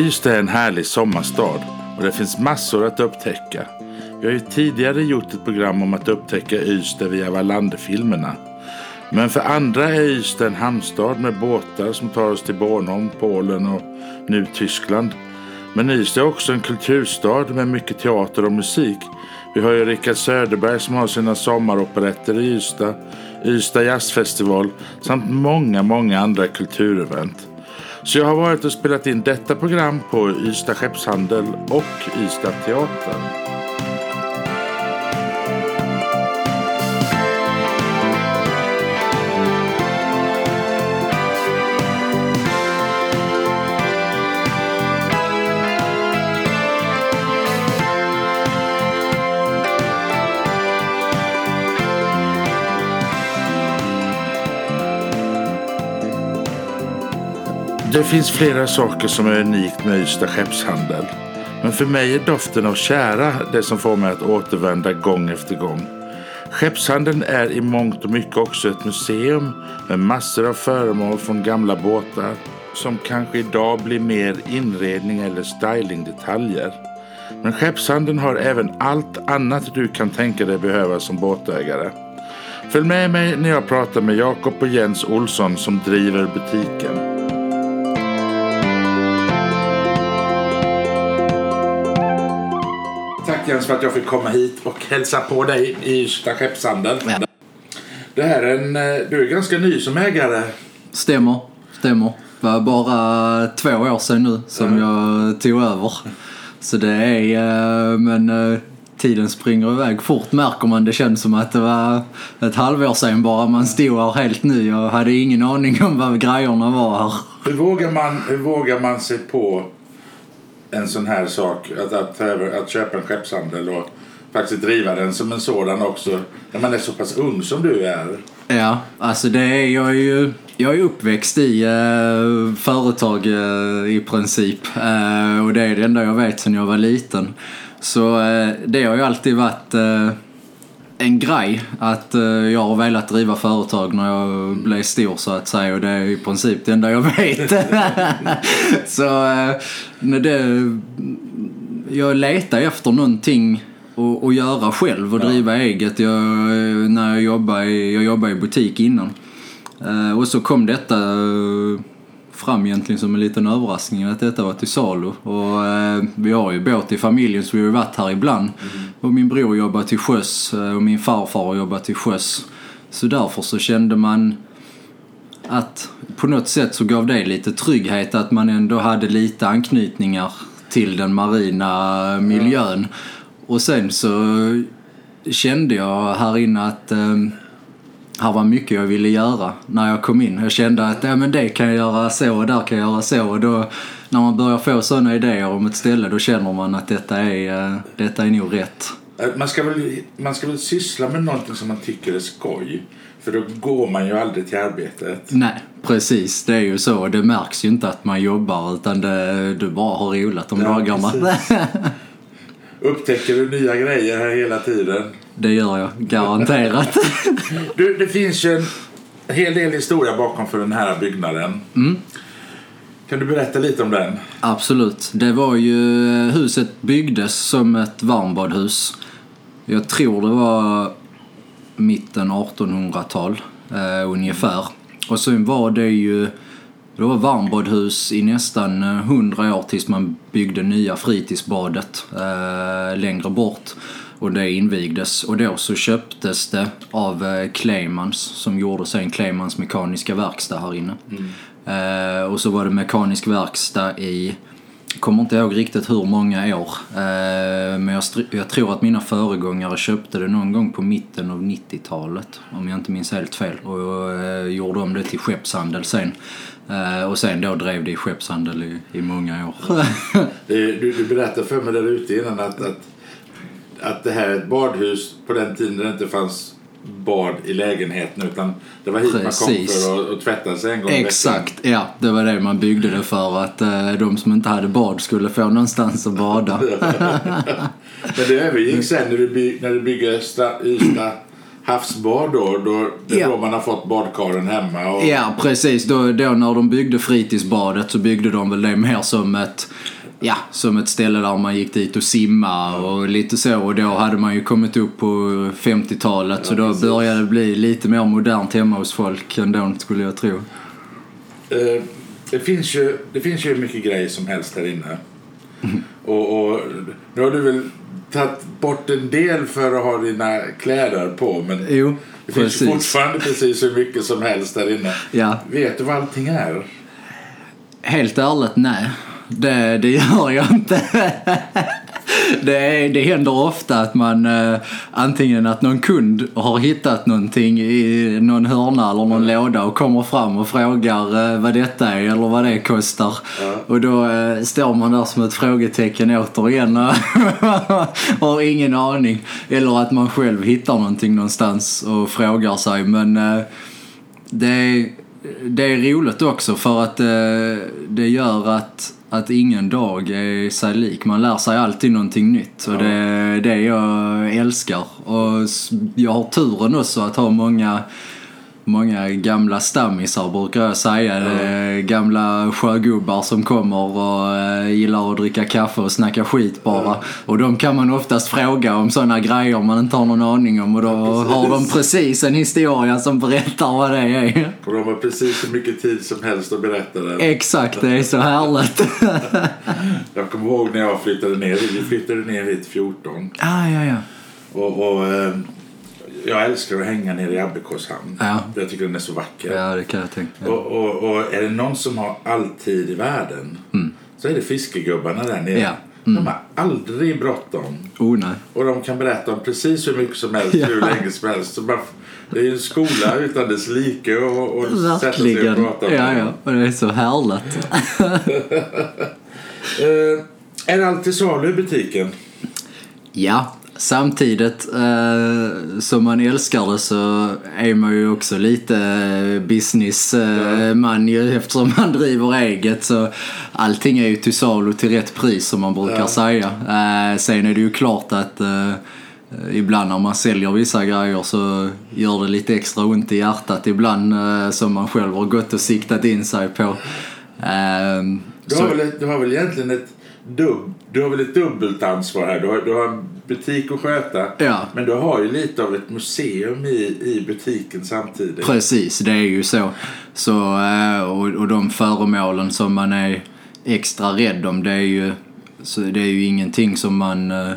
Ystad är en härlig sommarstad och det finns massor att upptäcka. Vi har ju tidigare gjort ett program om att upptäcka Ystad via Wallander-filmerna. Men för andra är Ystad en hamnstad med båtar som tar oss till Bornholm, Polen och nu Tyskland. Men Ystad är också en kulturstad med mycket teater och musik. Vi har ju Rickard Söderberg som har sina sommaroperetter i Ystad, Ystad jazzfestival samt många, många andra kulturevent. Så jag har varit och spelat in detta program på Ystad Skeppshandel och Ystad Teatern. Det finns flera saker som är unikt med Ystad Skeppshandel. Men för mig är doften av kära det som får mig att återvända gång efter gång. Skeppshandeln är i mångt och mycket också ett museum med massor av föremål från gamla båtar som kanske idag blir mer inredning eller stylingdetaljer. Men skeppshandeln har även allt annat du kan tänka dig behöva som båtägare. Följ med mig när jag pratar med Jakob och Jens Olsson som driver butiken. Jens för att jag fick komma hit och hälsa på dig i Ystad Skeppshandel. Ja. Det här är en, eh, du är ganska ny som ägare. Stämmer, stämmer. Det var bara två år sedan nu som jag tog över. Så det är, eh, men eh, tiden springer iväg fort märker man. Det känns som att det var ett halvår sedan bara man stod här helt ny och hade ingen aning om vad grejerna var här. Hur vågar man, hur vågar man sig på en sån här sak? Att, att, att köpa en skeppshandel och faktiskt driva den som en sådan också. När man är så pass ung som du är. Ja, alltså det är, jag är ju jag är uppväxt i eh, företag eh, i princip eh, och det är det enda jag vet sedan jag var liten. Så eh, det har ju alltid varit eh, en grej att eh, jag har velat driva företag när jag blev stor så att säga och det är i princip det enda jag vet. så eh, när det, jag letar efter någonting att, att göra själv och driva eget. Jag, när jag jobbade, i, jag jobbade i butik innan. Eh, och så kom detta eh, fram egentligen som en liten överraskning att detta var till salu. Och eh, vi har ju båt i familjen så vi har ju varit här ibland. Och min bror jobbar till sjöss eh, och min farfar jobbar till sjöss. Så därför så kände man att på något sätt så gav det lite trygghet att man ändå hade lite anknytningar till den marina miljön. Och sen så kände jag här inne att eh, här var mycket jag ville göra när jag kom in. Jag kände att ja, men det kan jag göra så och där kan jag göra så. Och då, när man börjar få sådana idéer om ett ställe då känner man att detta är, eh, detta är nog rätt. Eh, Man ska, väl, man ska väl syssla med någonting som man tycker är skoj. För då går man ju aldrig till arbetet. Nej, precis. Det är ju så. Det märks ju inte att man jobbar utan det, du bara har roligt de Ja, dagarna. Upptäcker du nya grejer här hela tiden? Det gör jag, garanterat. Du, det finns ju en hel del historia bakom för den här byggnaden. Kan du berätta lite om den? Absolut. Det var ju, huset byggdes som ett varmbadhus. Jag tror det var mitten 1800-tal eh, ungefär. Och sen var det ju, det var varmbadhus i nästan eh, 100 år tills man byggde nya fritidsbadet eh, längre bort. Och det invigdes. Och då så köptes det av eh, Claymans som gjorde sen Claymans mekaniska verkstad här inne. Eh, och så var det mekanisk verkstad i kommer inte ihåg riktigt hur många år. Eh, men jag, jag tror att mina föregångare köpte det någon gång på mitten av 90-talet. Om jag inte minns helt fel. Och eh, gjorde om det till skeppshandel sen. Eh, och sen då drev det i skeppshandel i, i många år. Det- Du, du berättade för mig där ute innan att, att, att det här är ett badhus på den tiden det inte fanns bad i lägenheten utan det var hit man Precis. kom för att, att tvätta sig en gång. Exakt, ja. Det var det man byggde det för. Att eh, de som inte hade bad skulle få någonstans att bada. Men det övergick sen när du, när du byggde Sta- Ystad havsbad då. då det är Ja. då man har fått badkaren hemma. Och, Ja, precis. Då, då när de byggde fritidsbadet så byggde de väl det mer som ett, ja, som ett ställe där man gick dit och simma och lite så. Och då hade man ju kommit upp på 50-talet så då precis. började det bli lite mer modernt hemma hos folk ändå skulle jag tro. Eh, det, finns ju, det finns ju mycket grejer som helst här inne. Och, och nu har du väl tagit bort en del för att ha dina kläder på. Men Jo, det finns precis. fortfarande precis hur mycket som helst där inne. Ja. Vet du vad allting är? Helt ärligt, nej. Det, det gör jag inte. Det, det händer ofta att man eh, antingen att någon kund har hittat någonting i någon hörna eller någon låda och kommer fram och frågar eh, vad detta är eller vad det kostar. Ja. Och då eh, står man där som ett frågetecken återigen och har ingen aning. Eller att man själv hittar någonting någonstans och frågar sig. Men det det är roligt också för att eh, det gör att, att ingen dag är sig lik. Man lär sig alltid någonting nytt och det är det jag älskar. Och jag har turen också att ha många Många gamla stammisar brukar jag säga. Är Gamla sjögubbar som kommer och eh, gillar att dricka kaffe och snacka skit bara. Och de kan man oftast fråga om sådana grejer man inte har någon aning om. Och då precis. har de precis en historia som berättar vad det är. Och de har precis så mycket tid som helst att berätta det. Exakt, det är så härligt. Jag kommer ihåg när jag flyttade ner hit. Vi flyttade ner hit 14. ah, ja, ja. Och, och eh, jag älskar att hänga nere i Abbekås hamn. Ja. Jag tycker den är så vacker. Ja, det kan jag tänka. Och, och, och är det någon som har all tid i världen så är det fiskegubbarna där nere. Ja. De har aldrig bråttom. Oh, nej. Och de kan berätta om precis hur mycket som helst, Ja. hur länge som helst. Så man, det är ju en skola utan dess like och, och sätta sig och prata med Ja, ja. Och det är så härligt. Eh, är det alltid salu i butiken? Ja, samtidigt eh, som man älskar det så är man ju också lite eh, businessman ju eftersom man driver eget så allting är ju till salu till rätt pris som man brukar Ja. säga. Eh, sen är det ju klart att eh, Ibland när man säljer vissa grejer så gör det lite extra ont i hjärtat ibland eh, som man själv har gått och siktat in sig på. Eh, Du så- har, väl, du har väl egentligen ett, dubb, du har väl ett dubbelt ansvar här. Du har, du har en butik att sköta. Ja. Men du har ju lite av ett museum i, i butiken samtidigt. Precis, det är ju så. så eh, och, och de föremålen som man är extra rädd om det är ju, så det är ju ingenting som man eh,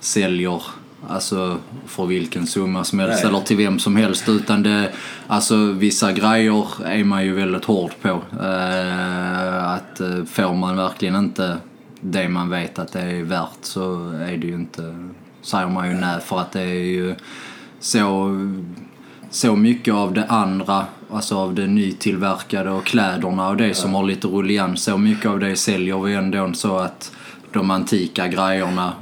säljer Alltså för vilken summa som helst Nej. eller till vem som helst utan det, alltså vissa grejer är man ju väldigt hård på. Eh, att eh, får man verkligen inte det man vet att det är värt så är det ju inte, säger man ju nej för att det är ju så så mycket av det andra, alltså av det nytillverkade och kläderna och det som har lite rullians, så mycket av det säljer vi ändå så att de antika grejerna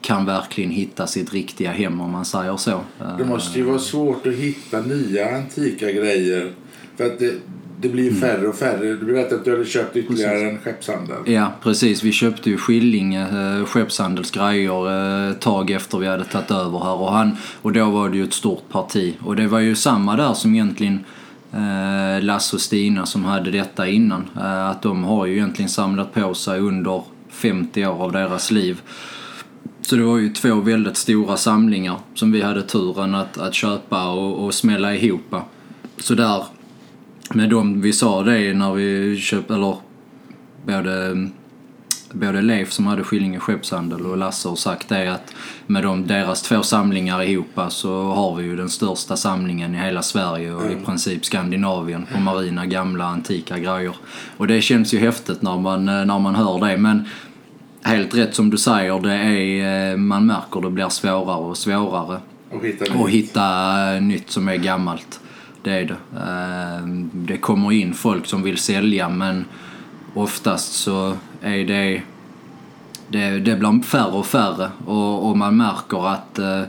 kan verkligen hitta sitt riktiga hem om man säger så. Det måste ju vara svårt att hitta nya antika grejer. För att det, det blir Mm. färre och färre. Du berättade att du hade köpt ytterligare en skeppshandel. Ja, precis. Vi köpte ju Skillinge eh, skeppshandelsgrejer eh, ett tag efter vi hade tagit över här. Och, han, och då var det ju ett stort parti. Och det var ju samma där som egentligen eh, Lasse och Stina som hade detta innan. Eh, att de har ju egentligen samlat på sig under 50 år av deras liv. Så det var ju två väldigt stora samlingar som vi hade turen att, att köpa och, och smälla ihop. Så där, med dem, vi sa det när vi köpte, eller både, både Leif som hade Skillinge skeppshandel och Lasse har sagt det att med de, deras två samlingar ihop så har vi ju den största samlingen i hela Sverige och i princip Skandinavien på marina gamla antika grejer. Och det känns ju häftigt när man, när man hör det men helt rätt som du säger, det är, eh, man märker det blir svårare och svårare Och hitta och nytt. hitta eh, nytt som är gammalt. Det är det. Eh, Det kommer in folk som vill sälja men oftast så är det det, det blir färre och färre och, och man märker att eh, eh,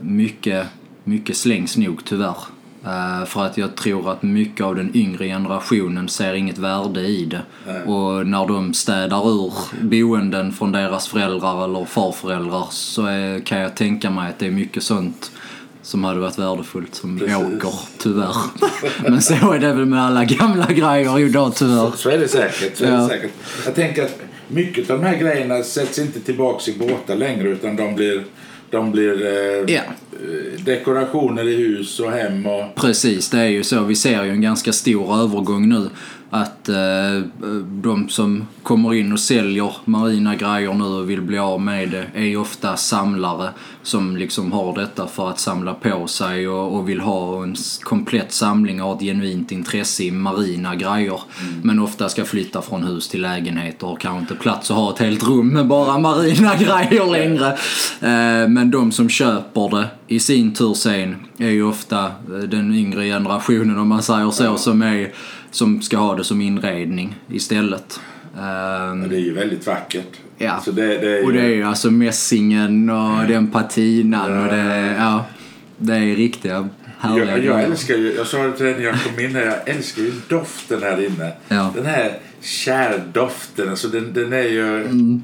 mycket, mycket slängs nog tyvärr. Eh, för att jag tror att mycket av den yngre generationen ser inget värde i det. Och när de städar ur boenden från deras föräldrar eller farföräldrar så är, kan jag tänka mig att det är mycket sånt som hade varit värdefullt som Precis. åker, tyvärr. Men så är det väl med alla gamla grejer idag, tyvärr. Så är det säkert. Så är Ja. det säkert. Jag tänker att mycket av de här grejerna sätts inte tillbaks i båtar längre utan de blir, de blir eh, eh, dekorationer i hus och hem. Och, Precis, det är ju så. Vi ser ju en ganska stor övergång nu. Att eh, de som kommer in och säljer marina grejer nu och vill bli av med det är ofta samlare som liksom har detta för att samla på sig och, och vill ha en komplett samling och har ett genuint intresse i marina grejer. Men ofta ska flytta från hus till lägenhet och kanske inte plats att ha ett helt rum med bara marina grejer längre. Eh, men de som köper det i sin tur sen är ju ofta eh, den yngre generationen om man säger så som, är, som ska ha det som inredning istället. Eh, det är ju väldigt vackert. Ja. Så det, det är ju, och det är ju alltså mässingen och den patinan och det, ja, det är riktiga härliga jag, jag älskar ju, jag sa det till dig när jag kom in här, jag älskar ju doften här inne. Ja. Den här kärdoften, alltså den, den är ju... Mm.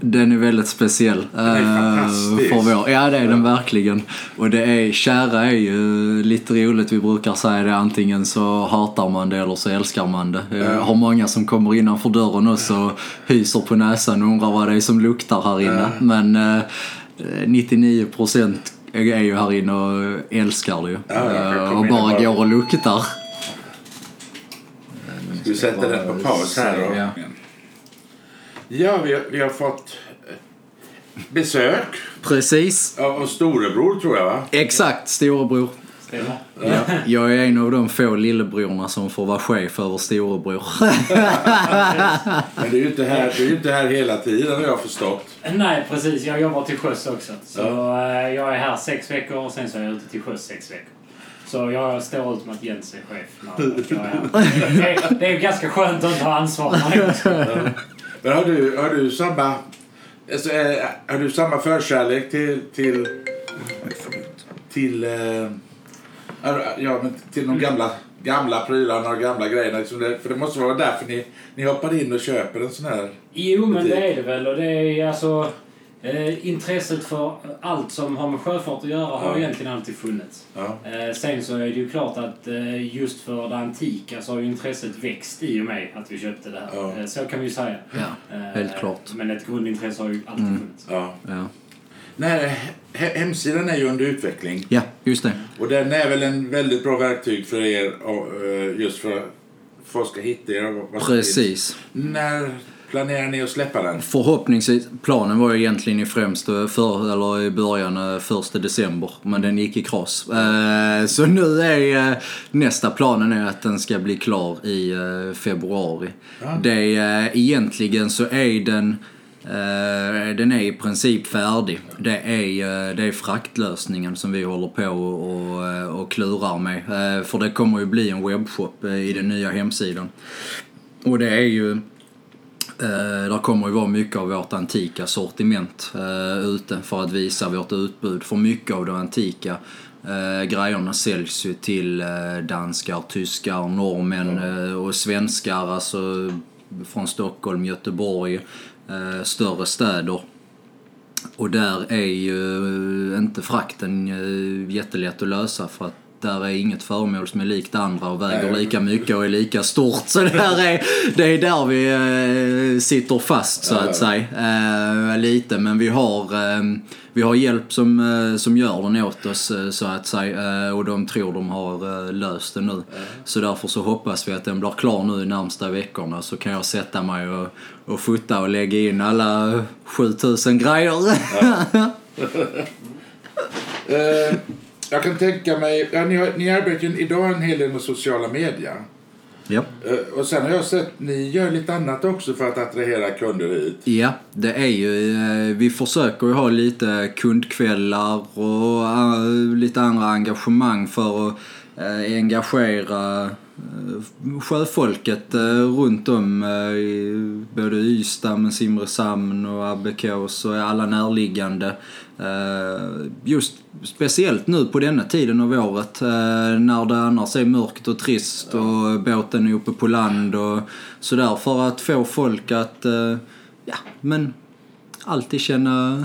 Den är väldigt speciell. är eh, fantastisk. för vår. Ja, det är den verkligen. Och det är, kära är ju lite roligt. Vi brukar säga det antingen så hatar man det eller så älskar man det. Jag har många som kommer innanför dörren också och hyser på näsan och undrar vad det är som luktar här inne. Men eh, 99% är ju här inne och älskar det ju. Ja, Eh, och bara går och luktar. Du sätter den på paus här. Ja. Ja, vi, har- vi har fått eh, besök Precis. av, av storebror tror jag va? Exakt, storebror. Stämmer. Ja, jag är en av de få lillebrorna som får vara chef över storebror. Men du är ju inte här, du är ju inte här hela tiden har jag förstått. Nej, precis. Jag jobbar till sjöss också. Så eh, jag är här sex veckor och sen så är jag ute till sjöss sex veckor. Så jag står ut med att Jens är chef när jag är här. Det är, det är ganska skönt att inte ha ansvar. Men har du, har du samma alltså, eh, har du samma förkärlek till till till eh, ja, men till de gamla gamla prylarna och gamla grejerna liksom det, för det måste vara därför ni, ni hoppar in och köper en sån här Jo, men det är det väl. Och det är alltså... Eh, intresset för allt som har med sjöfart att göra har Ja. egentligen alltid funnits. ja. Eh, sen så är det ju klart att eh, just för det antika så har ju intresset växt i och med att vi köpte det här. Ja. Eh, så kan vi ju säga. Ja, Eh, helt klart. Men ett grundintresse har ju alltid funnits. ja. Ja. Nej, he- hemsidan är ju under utveckling ja, just det. och den är väl en väldigt bra verktyg för er och, eh, just för att folk ska hitta er. Precis. När planerar ni att släppa den? Förhoppningsvis, planen var ju egentligen i främst för, eller i början eh, första december, men den gick i kross. Eh, så nu är eh, nästa planen är att den ska bli klar i februari. Ja. Det är, egentligen så är den den är i princip färdig. Det är, det är fraktlösningen som vi håller på och, och, klurar med. För det kommer ju bli en webbshop i den nya hemsidan. Och det är ju Eh, där kommer ju vara mycket av vårt antika sortiment eh, ute för att visa vårt utbud. För mycket av de antika eh, grejerna säljs ju till eh, danskar, tyskar, norrmän eh, och svenskar. Alltså från Stockholm, Göteborg, eh, större städer. Och där är ju inte frakten eh, jättelätt att lösa för att där är inget föremål som är likt andra och väger Nej. lika mycket och är lika stort. Så det, här är, det är där vi eh, sitter fast så att säga. Eh, lite, men vi har, eh, vi har hjälp som, som gör den åt oss så att säga. Och de tror de har löst det nu. Så därför så hoppas vi att den blir klar nu de närmsta veckorna så kan jag sätta mig och, och fota och lägga in alla 7000 grejer. Jag kan tänka mig, ja, ni, har, ni arbetar ju idag en hel del med sociala medier. ja. Eh, och sen har jag sett, ni gör lite annat också för att attrahera kunder hit. Ja, det är ju, eh, vi försöker ju ha lite kundkvällar och eh, lite andra engagemang för att engagera sjöfolket runt om i både Ystad, men Simrishamn och Abbekås och alla närliggande. Eh, Just speciellt nu på denna tiden av året eh, när det annars är mörkt och trist och båten är uppe på land och sådär för att få folk att, eh, ja men alltid känna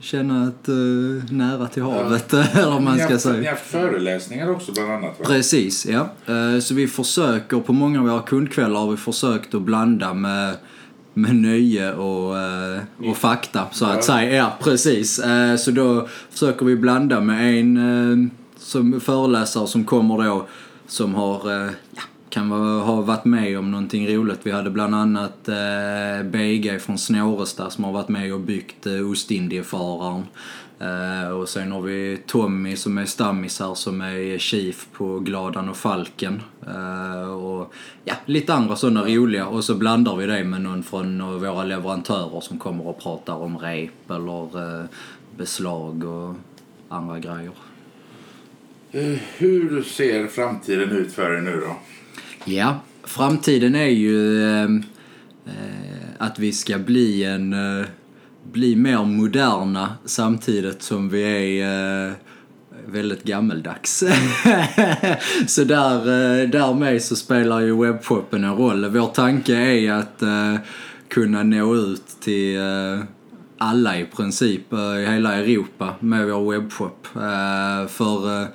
Känna ett uh, nära till havet, eller vad man Ni ska ni säga. har haft föreläsningar också bland annat va? Precis, ja. Eh, Så vi försöker, på många av våra kundkvällar har vi försökt att blanda med, med nöje och, eh, och fakta, så att Ja. säga. Ja, precis. Eh, Så då försöker vi blanda med en eh, som föreläsare som kommer då, som har, ja, kan ha varit med om någonting roligt. Vi hade bland annat BG från Snårestad som har varit med och byggt Ostindiefararen. Och sen har vi Tommy som är stammis här som är chief på Gladan och Falken. Eh, och ja, lite andra sådana roliga. Och så blandar vi det med någon från våra leverantörer som kommer och pratar om rep eller eh, beslag och andra grejer. Eh, Hur ser framtiden ut för er nu då? Ja, framtiden är ju eh, eh, att vi ska bli en eh, bli mer moderna samtidigt som vi är eh, väldigt gammeldags. så där, eh, därmed så spelar ju webbshoppen en roll. Vår tanke är att eh, kunna nå ut till eh, alla i princip i hela Europa med vår webbshop. För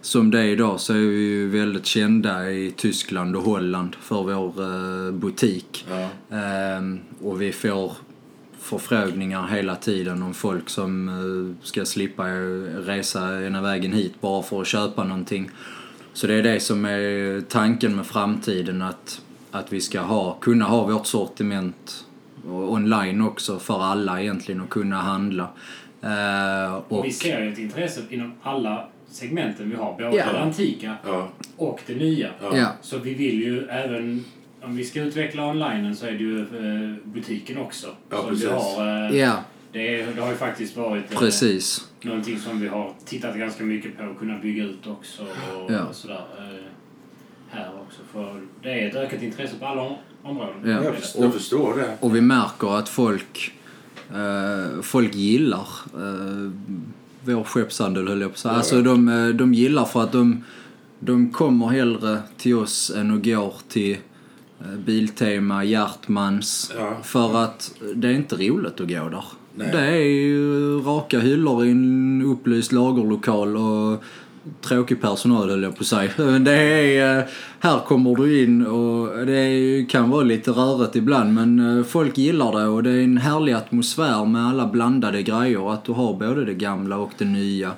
som det är idag så är vi ju väldigt kända i Tyskland och Holland för vår butik. Ja. Ehm, Och vi får förfrågningar hela tiden om folk som eh, ska slippa resa ena vägen hit bara för att köpa någonting. Så det är det som är tanken med framtiden att, att vi ska ha, kunna ha vårt sortiment och online också för alla egentligen att kunna handla. Eh, Och och, vi ser ju ett intresse inom alla segmenten vi har. Både Ja. det antika Ja. och det nya. Ja, Så vi vill ju även, om vi ska utveckla online så är det ju eh, butiken också. Ja, så precis. vi har, eh, ja, det, är, det har ju faktiskt varit eh, precis. någonting som vi har tittat ganska mycket på och kunna bygga ut också. Och, Ja. och sådär, eh, här också. För det är ett ökat intresse på alla om- områden. Är Jag, förstår, jag förstår det. Och vi märker att folk, eh, folk gillar eh, vår skeppshandel höll jag på att säga. Ja, Alltså ja. de, eh, de gillar för att de, de kommer hellre till oss än och går till eh, Biltema, Hjärtmans. Ja. För att det är inte roligt att gå där. Nej. Det är ju raka hyllor i en upplyst lagerlokal och tråkig personal höll jag på att säga. Det är, eh, här kommer du in och det kan vara lite rörigt ibland men eh, folk gillar det och det är en härlig atmosfär med alla blandade grejer. Att du har både det gamla och det nya.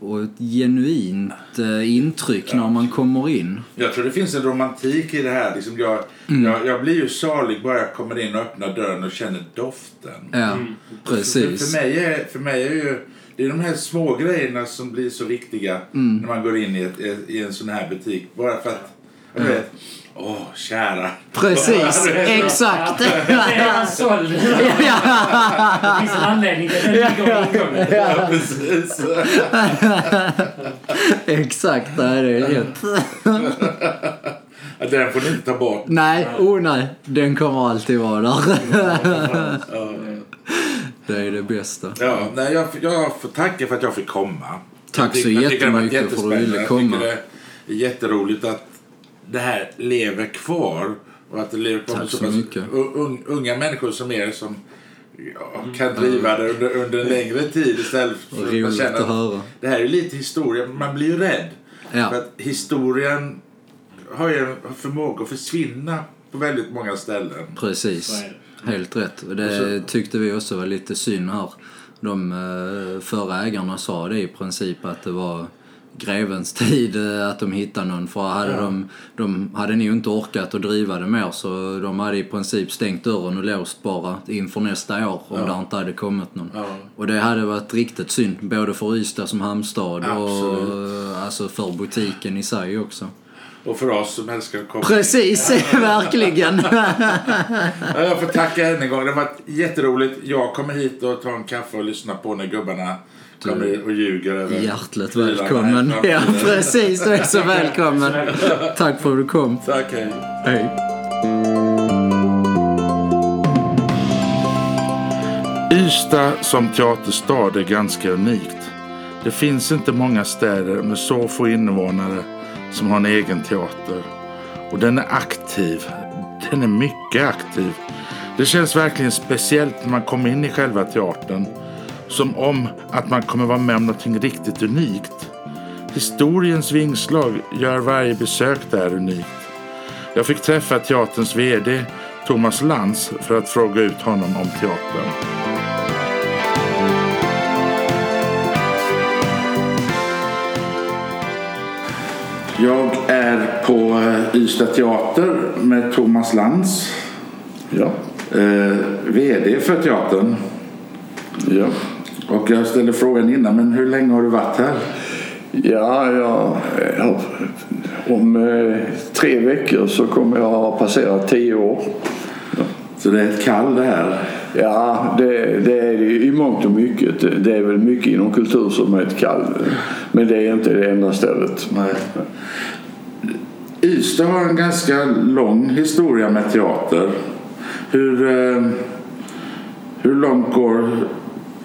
Och ett genuint eh, intryck när man kommer in. Jag tror det finns en romantik i det här. Liksom jag, Mm. jag, jag blir ju salig bara jag kommer in och öppnar dörren och känner doften. Ja, För, precis. för, mig är, för mig är ju det är de här små grejerna som blir så viktiga Mm. när man går in i, ett, i en sån här butik. Bara för att, jag vet, åh kära. Precis, exakt. Det är han såld. Det finns en anledning till att den ligger. Ja, precis. exakt, nej, det är rätt. Den får ni inte ta bort. Nej, oh nej, den kommer alltid vara där. Det är det bästa. Ja, nej, jag, jag får tacka för att jag fick komma. Tack så jag jättemycket för att du ville komma. Jag tycker det är jätteroligt att det här lever kvar. Och att det lever kvar Tack så så mycket. un, unga människor som er som ja, kan driva det under, under en längre tid istället för att man känner att höra. det här är lite historia. Man blir ju rädd. Ja. För att historien har ju en förmåga att försvinna på väldigt många ställen. Precis, Så är helt rätt. Det tyckte vi också var lite synd här. De eh, förra ägarna sa det i princip att det var grevens tid eh, att de hittade någon. För hade Ja. de, de hade nog inte orkat att driva det mer så de hade i princip stängt dörren och låst bara inför nästa år om Ja. det inte hade kommit någon. Ja. Och det hade varit riktigt synd, både för Ystad som hamnstad och Absolut. eh, alltså för butiken i sig också. Och för oss som älskar att komma. Precis, verkligen. Ja, jag får tacka än en gång. Det har varit jätteroligt. Jag kommer hit och tar en kaffe och lyssnar på när gubbarna kommer och ljuger över Hjärtligt välkommen. Ja, precis. Du är så välkommen. Tack för att du kom. Tack, hej. Hej. Ystad som teaterstad är ganska unikt. Det finns inte många städer med så få invånare som har en egen teater. Och den är aktiv. Den är mycket aktiv. Det känns verkligen speciellt när man kommer in i själva teatern. Som om att man kommer vara med om någonting riktigt unikt. Historiens vingslag gör varje besök där unikt. Jag fick träffa teaterns VD Thomas Lantz för att fråga ut honom om teatern. Jag är på eh, Ystad Teater med Thomas Lantz, Ja, eh, VD för teatern. ja. Och jag ställde frågan innan, men hur länge har du varit här? Ja, ja, ja. Om eh, tre veckor så kommer jag ha passerat tio år. Så det är ett kall det här. Ja, det, det är det i mångt och mycket. Det är väl mycket inom kultur som är ett kall. Men det är inte det enda stället. Nej. Ystad har en ganska lång historia med teater. Hur, eh, hur långt går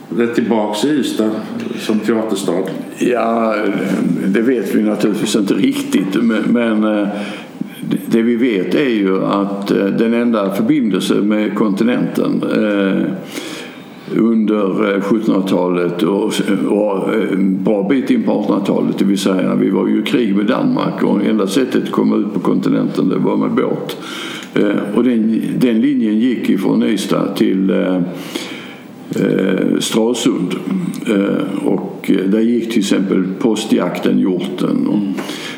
det tillbaks i Ystad som teaterstad? Ja, det vet vi naturligtvis inte riktigt. Men, men eh, det vi vet är ju att eh, den enda förbindelse med kontinenten eh, under eh, 1700-talet och, och en bra bit in på 1800-talet. Det vill säga vi var ju i krig med Danmark och enda sättet att komma ut på kontinenten det var med båt. Och den, den linjen gick ifrån Ystad till eh, eh, Stralsund. Eh, och där gick till exempel postjakten Hjorten. Och, mm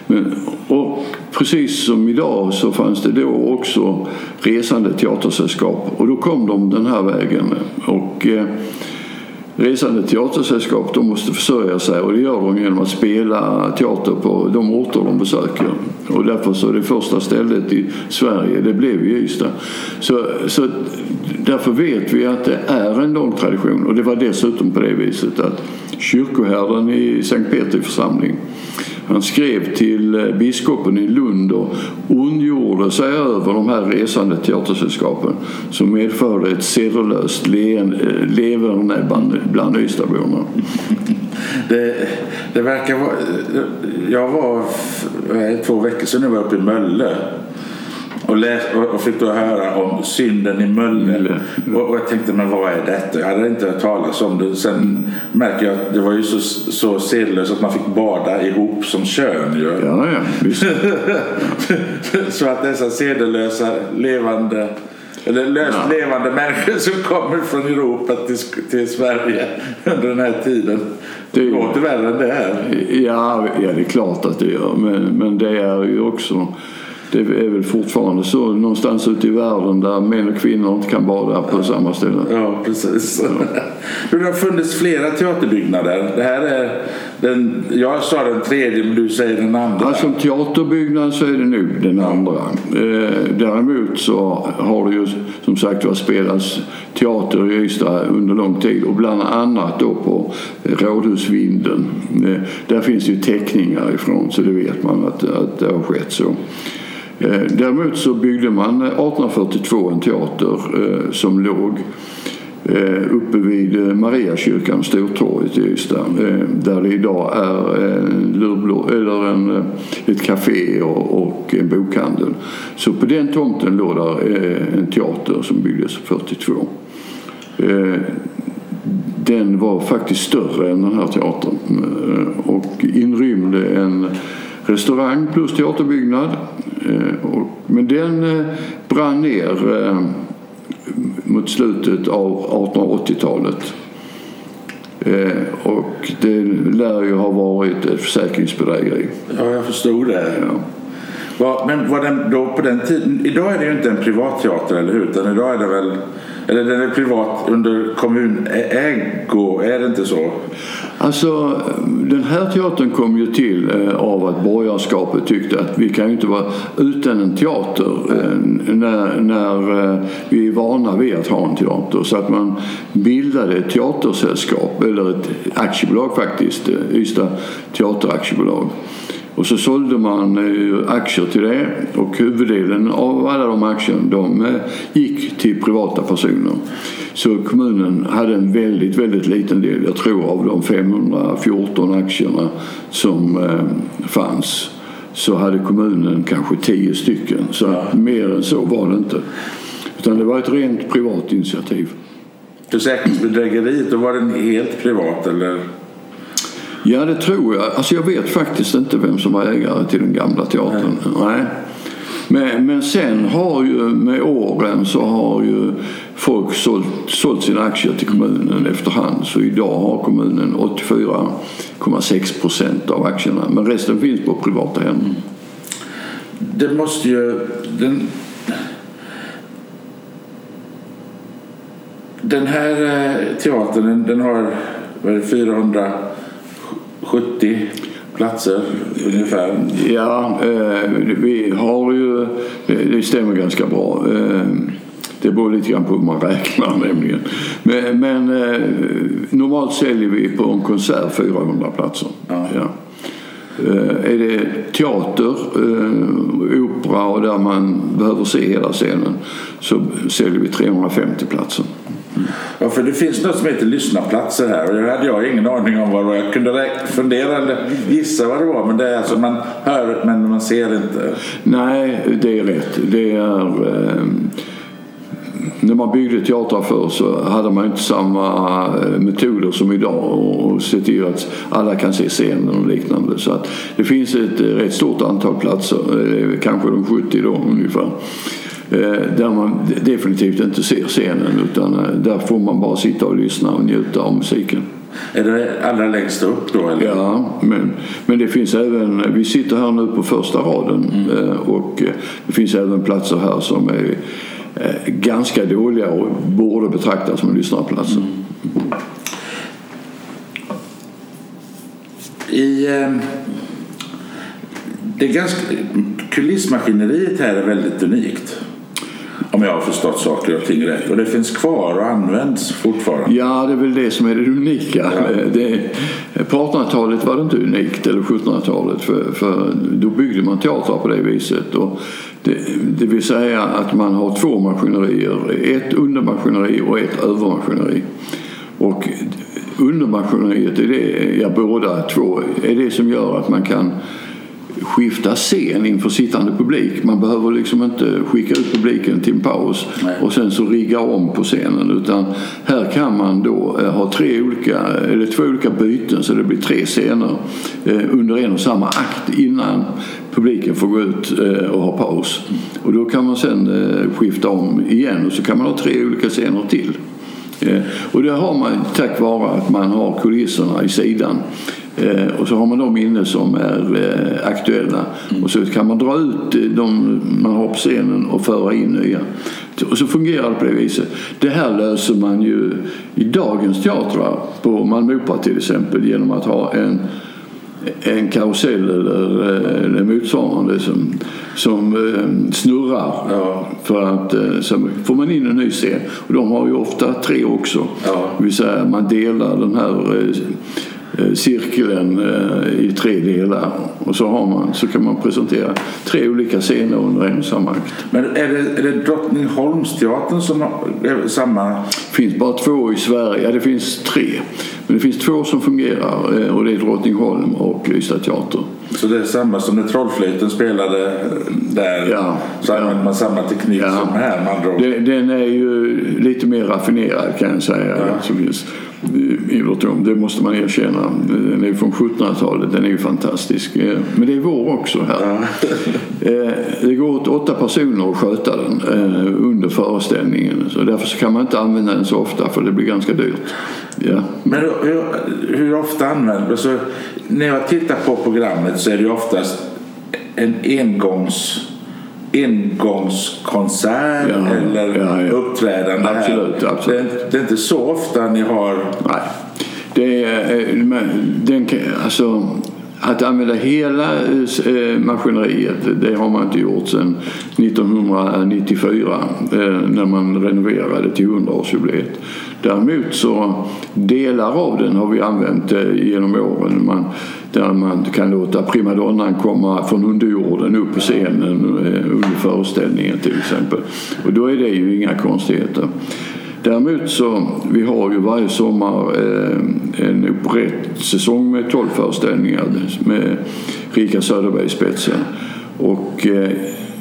men, och precis som idag så fanns det då också resande teatersällskap och då kom de den här vägen. Och, eh, Resande teatersällskap de måste försörja sig och det gör de genom att spela teater på de orter de besöker. Och därför så är det första stället i Sverige, det blev ju Ystad. Så, så därför vet vi att det är en lång tradition och det var dessutom på det viset att kyrkoherden i Sankt Petri församling han skrev till eh, biskopen i Lund och ondgjorde sig över de här resande teatersällskapen som medförde ett sedelöst eh, levernäbbande bland, Ystadborna. Det, det verkar vara... Jag var för två veckor sedan jag var uppe i Mölle. Och, läs, och och fick då höra om synden i Mölle. Mölle. Och, och jag tänkte, men vad är detta? Jag hade inte hört talas om det. Sen märker jag att det var ju så, så sedelöst att man fick bada ihop som kön gör. Ja, ja, så att dessa sedelösa levande eller löst levande människor som kommer från Europa till, till Sverige under den här tiden. Det Det- låter värre än det är. Ja, ja, det är klart att det gör. Men, men det är ju också... Det är väl fortfarande så någonstans ute i världen där män och kvinnor inte kan bada på samma ställe. Ja, precis. Du, det har funnits flera teaterbyggnader. Det här är den, jag sa den tredje, men du säger den andra. Ja, som teaterbyggnad så är det nog den andra. Eh, däremot så har det ju som sagt var spelats teater i Ystad under lång tid och bland annat då på Rådhusvinden. Eh, där finns ju teckningar ifrån så det vet man att, att det har skett så. Eh, däremot så byggde man eh, 1842 en teater eh, som låg uppe vid Mariakyrkan, Stortorget i Ystad. Där det idag är en lurblå, eller en, ett café och, och en bokhandel. Så på den tomten låg där en teater som byggdes 42. Den var faktiskt större än den här teatern och inrymde en restaurang plus teaterbyggnad. Eh, Men den eh, brann ner eh, mot slutet av 1880-talet. Eh, Och det lär ju ha varit ett försäkringsbedrägeri. Ja, jag förstod det. Ja. Men var den då på den tiden... Idag är det ju inte en privat teater, eller hur? Utan idag är det väl eller den är privat under kommunägo, är det inte så? Alltså, den här teatern kom ju till eh, av att borgarskapet tyckte att vi kan ju inte vara utan en teater eh, när, när eh, vi är vana vid att ha en teater. Så att man bildade ett teatersällskap, eller ett aktiebolag faktiskt, eh, Ystad Teateraktiebolag. Och så sålde man aktier till det och huvuddelen av alla de aktierna de gick till privata personer. Så kommunen hade en väldigt, väldigt liten del, jag tror av de 514 aktierna som eh, fanns så hade kommunen kanske 10 stycken. Så ja. mer än så var det inte. Utan det var ett rent privat initiativ. Försäkringsbedrägeriet, då var den helt privat eller? Ja, det tror jag. Alltså jag vet faktiskt inte vem som var ägare till den gamla teatern. Nej. Nej. Men, men sen har ju med åren så har ju folk sålt, sålt sina aktier till kommunen efterhand. Så idag har kommunen 84,6 procent av aktierna. Men resten finns på privata händer. Det måste ju... Den, den här eh, teatern den, har vad är det, 470 platser ungefär? Ja, eh, vi har ju... Det stämmer ganska bra. Eh, det beror lite grann på hur man räknar nämligen. Men, men eh, normalt säljer vi på en konsert 400 platser. Ja. ja. Eh, är det teater, eh, opera och där man behöver se hela scenen så säljer vi 350 platser. Ja, för det finns något som heter lyssnarplatser här och det hade jag ingen aning om vad det var. Jag kunde fundera eller gissa vad det var men det är alltså man hör men man ser inte. Nej, det är rätt. Det är eh, när man byggde teatrar förr så hade man inte samma eh, metoder som idag och se till att alla kan se scenen och liknande. Så att det finns ett eh, rätt stort antal platser, eh, kanske de 70 då ungefär där man definitivt inte ser scenen utan där får man bara sitta och lyssna och njuta av musiken. Är det allra längst upp då? Eller? Ja, men, men det finns även, vi sitter här nu på första raden mm. och det finns även platser här som är Eh, ganska dåliga och borde betraktas som lyssnarplatser. Mm. I, eh, det ganska, kulissmaskineriet här är väldigt unikt. Om jag har förstått saker och ting rätt. Och det finns kvar och används fortfarande. Ja, det är väl det som är det unika. Ja. Det, på 1800-talet var det inte unikt, eller 1700-talet. För, för då byggde man teatrar på det viset. Och det, det vill säga att man har två maskinerier. Ett undermaskineri och ett övermaskineri. Och undermaskineriet är det, ja båda två, är det som gör att man kan skifta scen inför sittande publik. Man behöver liksom inte skicka ut publiken till en paus Nej. och sen så rigga om på scenen utan här kan man då eh, ha tre olika, eller två olika byten så det blir tre scener eh, under en och samma akt innan publiken får gå ut eh, och ha paus. Och då kan man sen skifta om igen och så kan man ha tre olika scener till. Och det har man tack vare att man har kulisserna i sidan. Eh, och så har man de inne som är eh, aktuella. Mm. Och så kan man dra ut de man har på scenen och föra in nya. Och så fungerar det på det viset. Det här löser man ju i dagens teatrar, på Malmö Opera till exempel, genom att ha en en karusell eller, eh, eller motsvarande som, som eh, snurrar. Ja. För att eh, så får man in en ny scen. Och de har ju ofta tre också. Ja. Det vill säga man delar den här Eh, cirkeln eh, i tre delar och så, har man, så kan man presentera tre olika scener under en och samma akt. Men är det, är det Drottningholmsteatern som har samma? Det finns bara två i Sverige, ja, det finns tre. Men det finns två som fungerar eh, och det är Drottningholm och Ystad Teater. Så det är samma som när Trollflöjten spelade där? Ja, så använder ja. man samma teknik ja. som här med andra ord. Den är ju lite mer raffinerad kan jag säga. Ja. Idrottsrum, det måste man erkänna. Den är från 1700-talet, den är ju fantastisk. Eh, men det är vår också här. Ja. Eh, det går åt åtta personer att sköta den eh, under föreställningen. Så därför så kan man inte använda den så ofta för det blir ganska dyrt. Ja. Men hur, hur ofta använder? Så när jag tittar på programmet så är det oftast en engångs engångskonsert Ja, eller ja, ja. uppträdande Absolut, här. absolut. Det, det är inte så ofta ni har... Nej. Det är, eh, men den, alltså, att använda hela eh, maskineriet, det har man inte gjort sedan 1994 eh, när man renoverade till 100-årsjubileet. Däremot så delar av den har vi använt eh, genom åren. Man, där man kan låta primadonnan komma från underjorden upp på scenen eh, under föreställningen till exempel. Och då är det ju inga konstigheter. Däremot så, vi har ju varje sommar eh, en operettsäsong med 12 föreställningar med Rika Söderberg i spetsen. Och eh,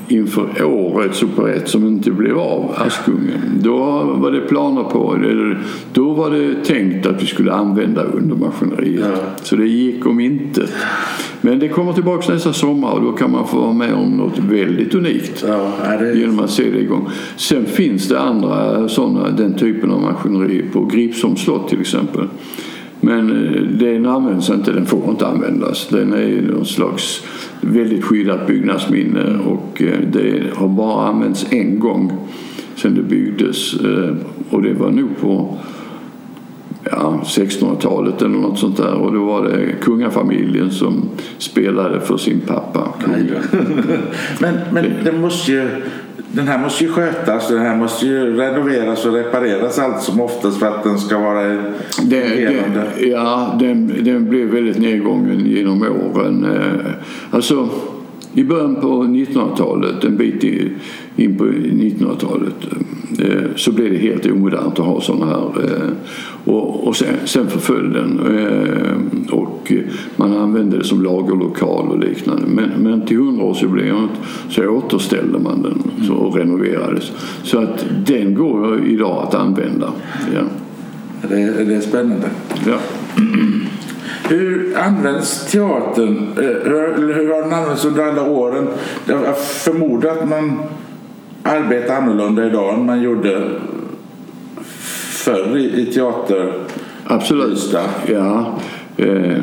inför årets operett som inte blev av, Askungen, då var det planer på, eller då var det tänkt att vi skulle använda undermaskineriet. Ja. Så det gick om inte. Men det kommer tillbaka nästa sommar och då kan man få vara med om något väldigt unikt Ja, det... genom att se det igång. Sen finns det andra sådana, den typen av maskineri på Gripsholms slott till exempel. Men eh, den används inte, den får inte användas. Den är någon slags väldigt skyddat byggnadsminne och eh, det har bara använts en gång sedan det byggdes eh, och det var nog på ja, 1600-talet eller något sånt där och då var det kungafamiljen som spelade för sin pappa. Men, men det måste ju, den här måste ju skötas, den här måste ju renoveras och repareras allt som oftast för att den ska vara Det, det, ja, den, den blev väldigt nedgången genom åren. Eh, Alltså, i början på 1900-talet, en bit in på 1900-talet, eh, så blev det helt omodernt att ha sådana här. eh, Och, och sen, sen förföll den eh, och man använde det som lagerlokal och liknande. Men, men till 100-årsjubileet så återställde man den så, och renoverades. Så att den går idag att använda. Ja. Det, det är spännande. Ja. Hur används teatern? eh, Hur, hur har den använts under alla åren? Jag förmodar att man arbetar annorlunda idag än man gjorde förr i, i teater. Absolut. Ja. Eh,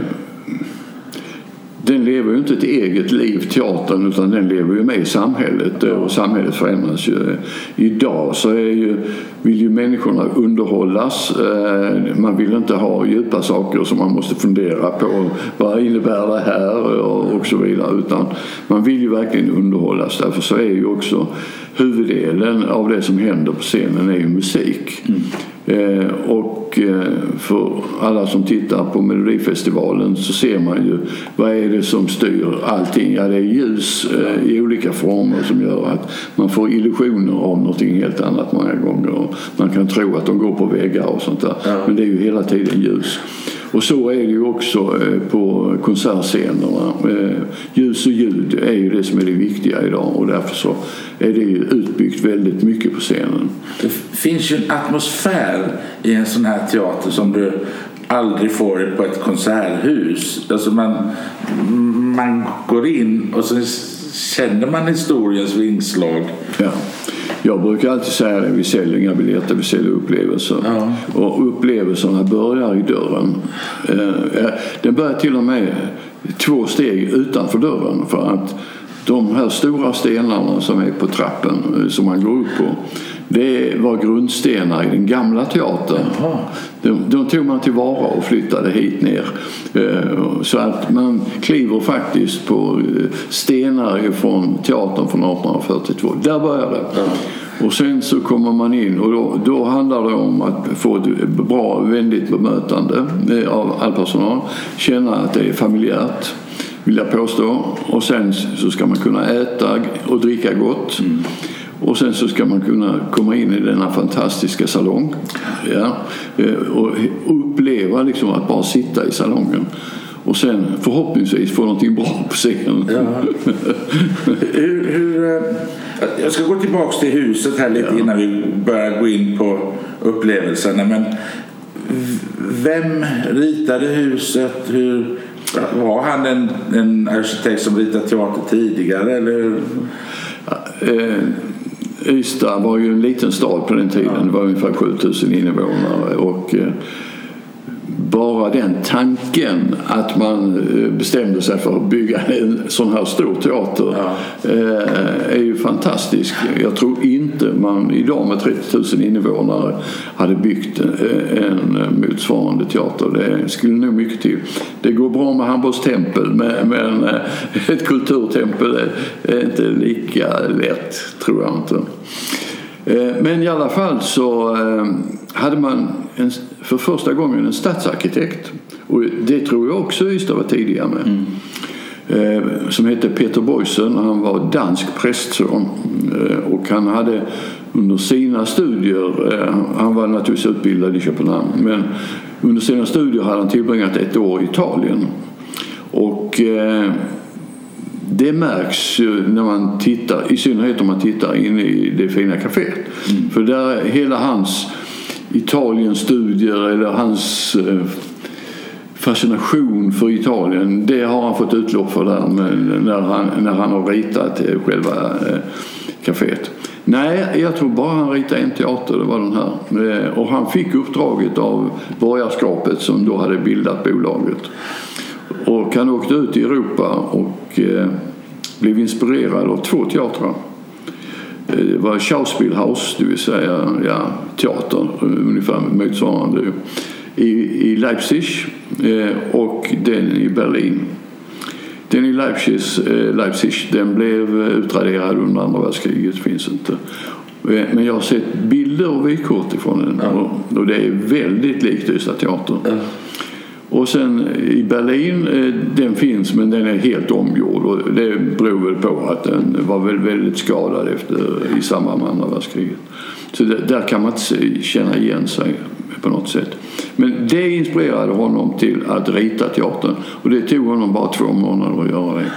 den lever ju inte ett eget liv, teatern, utan den lever ju med i samhället eh, och samhället förändras ju. Idag så är ju, vill ju människorna underhållas. Eh, man vill inte ha djupa saker som man måste fundera på. Vad innebär det här? Och och så vidare. Utan man vill ju verkligen underhållas. Därför så är ju också huvuddelen av det som händer på scenen är ju musik. Eh, och eh, för alla som tittar på Melodifestivalen så ser man ju vad är det som styr allting. Ja, det är ljus eh, i olika former som gör att man får illusioner av någonting helt annat många gånger. Man kan tro att de går på väggar och sånt där. Men det är ju hela tiden ljus. Och så är det ju också eh, på konsertscenerna. Eh, Ljus och ljud är ju det som är det viktiga idag och därför så är det ju utbyggt väldigt mycket på scenen. Det finns ju en atmosfär i en sån här teater som du aldrig får på ett konserthus. Alltså man, man går in och så känner man historiens vingslag. Ja. Jag brukar alltid säga det, vi säljer inga biljetter, vi säljer upplevelser. Ja. Och upplevelserna börjar i dörren. Eh, eh, Den börjar till och med två steg utanför dörren för att de här stora stenarna som är på trappen eh, som man går upp på det var grundstenar i den gamla teatern. De, de tog man tillvara och flyttade hit ner. Eh, Så att man kliver faktiskt på eh, stenar från teatern från 1842. Där börjar det. Och sen så kommer man in och då, då handlar det om att få ett bra, vänligt bemötande eh, av all personal. Känna att det är familjärt vill jag påstå. Och sen så ska man kunna äta och dricka gott. Och sen så ska man kunna komma in i denna fantastiska salong. Ja, eh, och uppleva liksom att bara sitta i salongen. Och sen förhoppningsvis få någonting bra på scenen. Hur, hur, eh, jag ska gå tillbaka till huset här lite innan vi börjar gå in på upplevelserna. Men vem ritade huset? Hur, var han en, en arkitekt som ritade teater tidigare? Eller? hur? Eh, Ystad var ju en liten stad på den tiden. Det var ungefär 7000 invånare. Och, eh, bara den tanken att man eh, bestämde sig för att bygga en sån här stor teater Ja. eh, är ju fantastisk. Jag tror inte man idag med 30 000 invånare hade byggt eh, en motsvarande teater. Det skulle nog mycket till. Det går bra med Hamburgs tempel men, eh, ett kulturtempel är- inte lika lätt tror jag inte. Eh, Men i alla fall så eh, hade man en, för första gången en stadsarkitekt. Och det tror jag också Ystad var tidiga med. Eh, Som hette Peter Boysen. Han var dansk prästson. Eh, Och han hade under sina studier, eh, han var naturligtvis utbildad i Köpenhamn, men under sina studier hade han tillbringat ett år i Italien. Och det märks ju när man tittar, i synnerhet om man tittar in i det fina kaféet. För där hela hans Italienstudier eller hans eh, fascination för Italien, det har han fått utlopp för där när, han, när han har ritat eh, själva eh, kaféet. Nej, jag tror bara han ritade en teater, det var den här. Och han fick uppdraget av borgarskapet som då hade bildat bolaget. Och han åkte ut i Europa och blev inspirerad av två teatrar. Eh, Det var Schauspielhaus, det vill säga ja, teater, eh, ungefär motsvarande i, i Leipzig eh, och den i Berlin. Den i Leipzig, eh, Leipzig den blev eh, utraderad under andra världskriget, finns inte. Eh, Men jag har sett bilder och vykort ifrån den och, och det är väldigt likt Ystad teater. Och sen i Berlin, eh, den finns men den är helt omgjord och det beror väl på att den var väl väldigt skadad efter, i samband med andra världskriget. Så det, där kan man inte känna igen sig på något sätt. Men det inspirerade honom till att rita teatern och det tog honom bara två månader att göra det.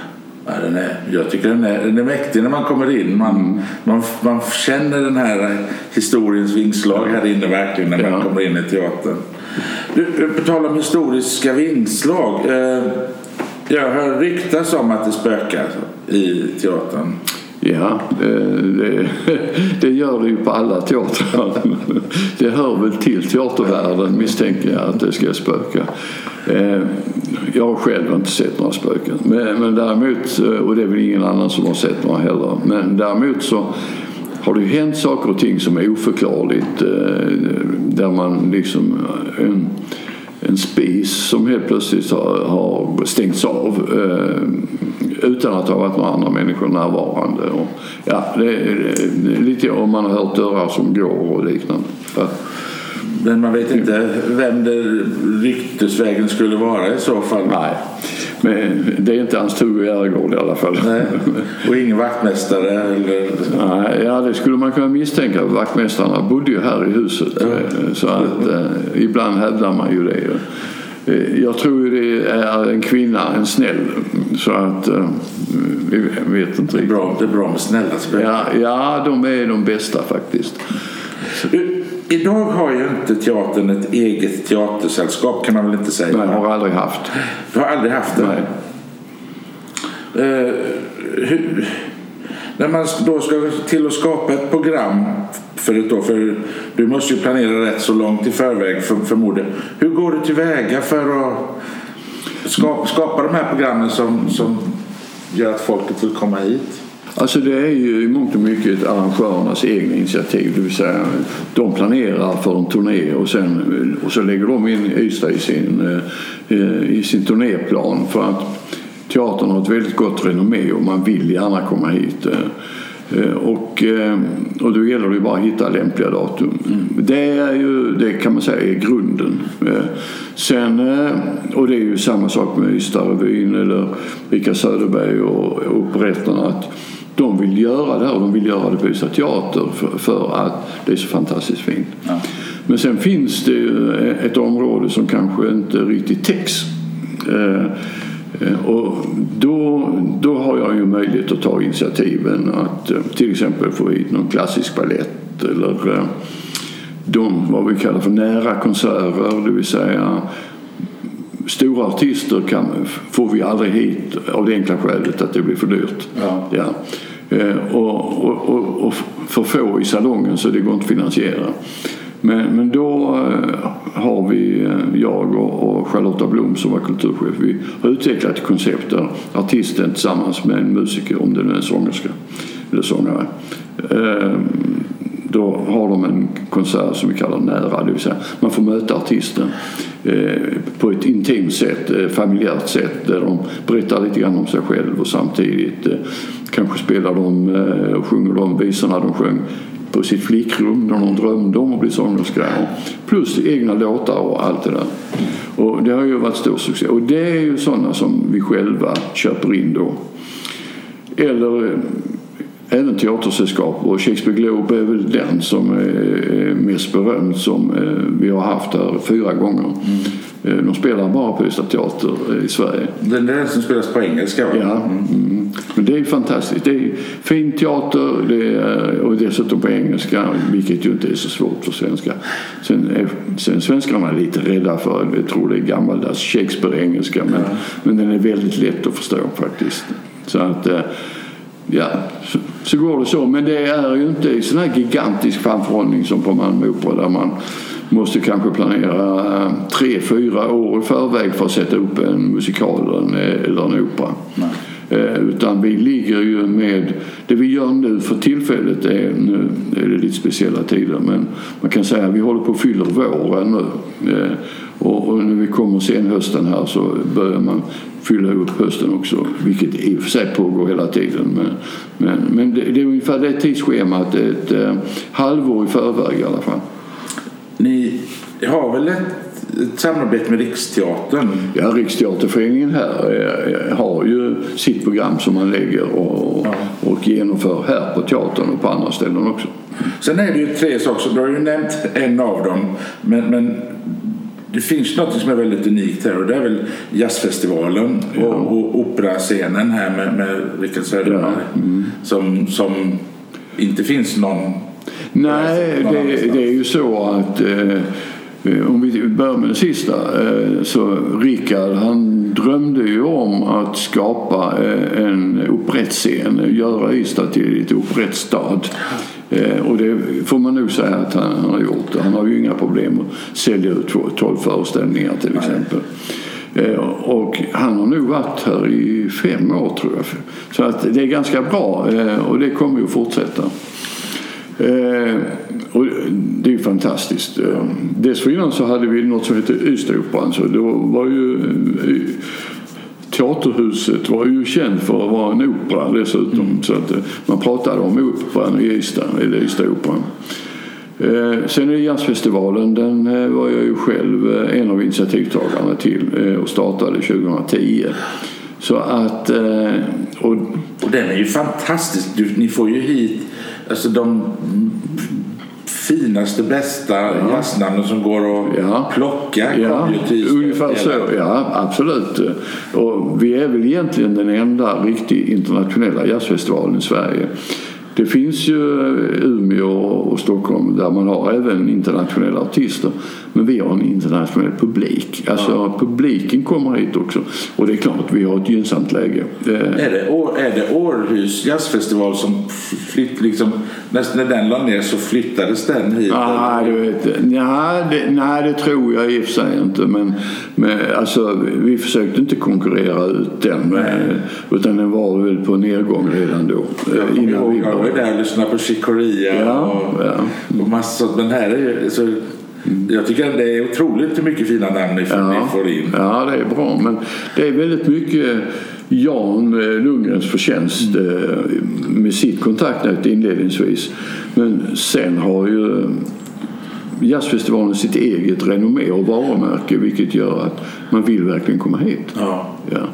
Ja, den är, jag tycker den är, den är mäktig när man kommer in. Man, man, man känner den här historiens vingslag här inne verkligen när man Ja. kommer in i teatern. Du, eh, på tal om historiska vingslag. Eh, jag hör ryktas om att det spökar i teatern. Ja, eh, det, det, gör det ju på alla teatrar. Det hör väl till teatervärlden misstänker jag att det ska spöka. Eh, jag har själv inte sett några spöken. Men, men däremot, och det är väl ingen annan som har sett några heller. Men däremot så har det ju hänt saker och ting som är oförklarligt. eh, Där man liksom eh, en, en spis som helt plötsligt har, har stängts av eh, utan att det har varit några andra människor närvarande. Och, ja, det är, det är lite om man har hört dörrar som går och liknande. Ja. Men man vet inte vem det ryktesvägen skulle vara i så fall. Nej, men det är inte hans Tugge Järegård i alla fall. Nej. Och ingen vaktmästare eller... Nej, ja, det skulle man kunna misstänka. Vaktmästarna bodde ju här i huset. eh, Så att eh, ibland hävdar man ju det. Eh, Jag tror ju det är en kvinna, en snäll. Så att eh, vi vet inte Det är riktigt. bra, det är bra med snälla spöken. Ja, ja, de är de bästa faktiskt. Idag har ju inte teatern ett eget teatersällskap kan man väl inte säga. Nej, har aldrig haft. Du har aldrig haft det? Nej. Eh, hur, när man då ska till att skapa ett program för ett år, för du måste ju planera rätt så långt i förväg för, förmodligen. Hur går du tillväga för att skapa, skapa de här programmen som, som gör att folket vill komma hit? Alltså det är ju i mångt och mycket arrangörernas egna initiativ. Det vill säga de planerar för en turné och, sen, och så lägger de in Ystad i sin, eh, i sin turnéplan. För att teatern har ett väldigt gott renommé och man vill gärna komma hit. Eh, Och, eh, och då gäller det ju bara att hitta lämpliga datum. Det är ju, det kan man säga är grunden. Sen, och det är ju samma sak med Ystadrevyn eller Rika Söderberg och och operetterna. Att de vill göra det här och de vill göra det på Ystad Teater för, för att det är så fantastiskt fint. Men sen finns det ju ett område som kanske inte riktigt täcks. Eh, Eh, Och då, då har jag ju möjlighet att ta initiativen att eh, till exempel få hit någon klassisk ballett eller eh, de vad vi kallar för nära konserter, det vill säga stora artister kan, får vi aldrig hit av det enkla skälet att det blir för dyrt. Ja. Ja. Eh, Och, och, och, och för få i salongen så det går inte att finansiera. Men, men då eh, har vi, eh, jag och, Charlotta Blom som var kulturchef, vi har utvecklat ett koncept där artisten tillsammans med en musiker, om det nu är en sångerska eller sångare, då har de en konsert som vi kallar nära, det vill säga man får möta artisten eh, på ett intimt sätt, eh, familjärt sätt där de berättar lite grann om sig själv och samtidigt eh, kanske spelar de och sjunger de visorna de sjöng på sitt flickrum när de drömde om att bli sångerska. Plus egna låtar och allt det där. Och det har ju varit stor succé. Och det är ju sådana som vi själva köper in då. Eller även teatersällskap och Shakespeare Globe är väl den som är mest berömd som eh, vi har haft här fyra gånger. Mm. De spelar bara på Ystad Teater i Sverige. Den är den som spelas på engelska va? Ja, mm. men det är fantastiskt. Det är fin teater det är, och dessutom på engelska, vilket ju inte är så svårt för svenska. Sen är sen svenskarna är lite rädda för, jag tror det är gammaldags Shakespeare-engelska, men, ja. men den är väldigt lätt att förstå faktiskt. Så att ja, så, går det så. Men det är ju inte sån här gigantisk framförhållning som på Malmö Opera där man måste kanske planera eh, tre, fyra år i förväg för att sätta upp en musikal eller en opera. Nej. Eh, utan vi ligger ju med, det vi gör nu för tillfället är, nu är det lite speciella tider, men man kan säga att vi håller på att fylla våren nu. Eh, och, när vi kommer sen hösten här så börjar man fylla upp hösten också, vilket i och för sig pågår hela tiden. Men, men, men det, det är ungefär det tidsschemat, ett, ett halvår i förväg i alla fall. Ni har väl ett, ett samarbete med Riksteatern? Ja, Riksteaterföreningen här eh, har ju sitt program som man lägger och, ja. och genomför här på teatern och på andra ställen också. Sen är det ju tre saker, du har ju nämnt en av dem, men, men det finns något som är väldigt unikt här och det är väl jazzfestivalen ja. och, och operascenen här med, med Rickard Söderberg ja. mm. som, som inte finns någon Nej, det, det, är ju så att eh, om vi börjar med det sista eh, så Rickard han drömde ju om att skapa eh, en operettscen, göra Ystad till ett operettstad. Eh, och det får man nog säga att han, har gjort. Han har ju inga problem att sälja ut 12 föreställningar till exempel. Eh, och han har nog varit här i fem år tror jag. Så att det är ganska bra och det kommer ju att fortsätta. Eh, och det är ju fantastiskt. Eh, dessförinnan så hade vi något som hette Ystadoperan. Så då var ju eh, Teaterhuset var ju känt för att vara en opera dessutom. Mm. Så att eh, man pratade om operan i Ystad, eller Ystadoperan. Eh, sen är det jazzfestivalen, den eh, var jag ju själv en av initiativtagarna till och startade 2010. Så att... Och, och den är ju fantastisk. ni får ju hit alltså de finaste, bästa ja. jazznamnen som går att ja. plocka ja. Ungefär så, ja absolut. Och vi är väl egentligen den enda riktigt internationella jazzfestivalen i Sverige. Det finns ju Umeå och Stockholm där man har även internationella artister. Men vi har en internationell publik. Alltså ja. publiken kommer hit också. Och det är klart, vi har ett gynnsamt läge. Är det, är det Århus jazzfestival som flytt, liksom, när den la ner så flyttades den hit? Ah, du vet, nej, det, nej, det tror jag i och för sig inte. Men, men alltså, vi försökte inte konkurrera ut den. Men, utan den var väl på nedgång redan då. Ja, innan vi jag var där och lyssnade på Chicoria ja, och, ja. och massor. Men här är så jag tycker det är otroligt hur mycket fina namn ni, ja. får in. Ja, det är bra. Men det är väldigt mycket Jan eh, Lundgrens förtjänst mm. Eh, med sitt kontaktnät inledningsvis. Men sen har ju jazzfestivalen sitt eget renommé och varumärke vilket gör att man vill verkligen komma hit. Ja. Ja.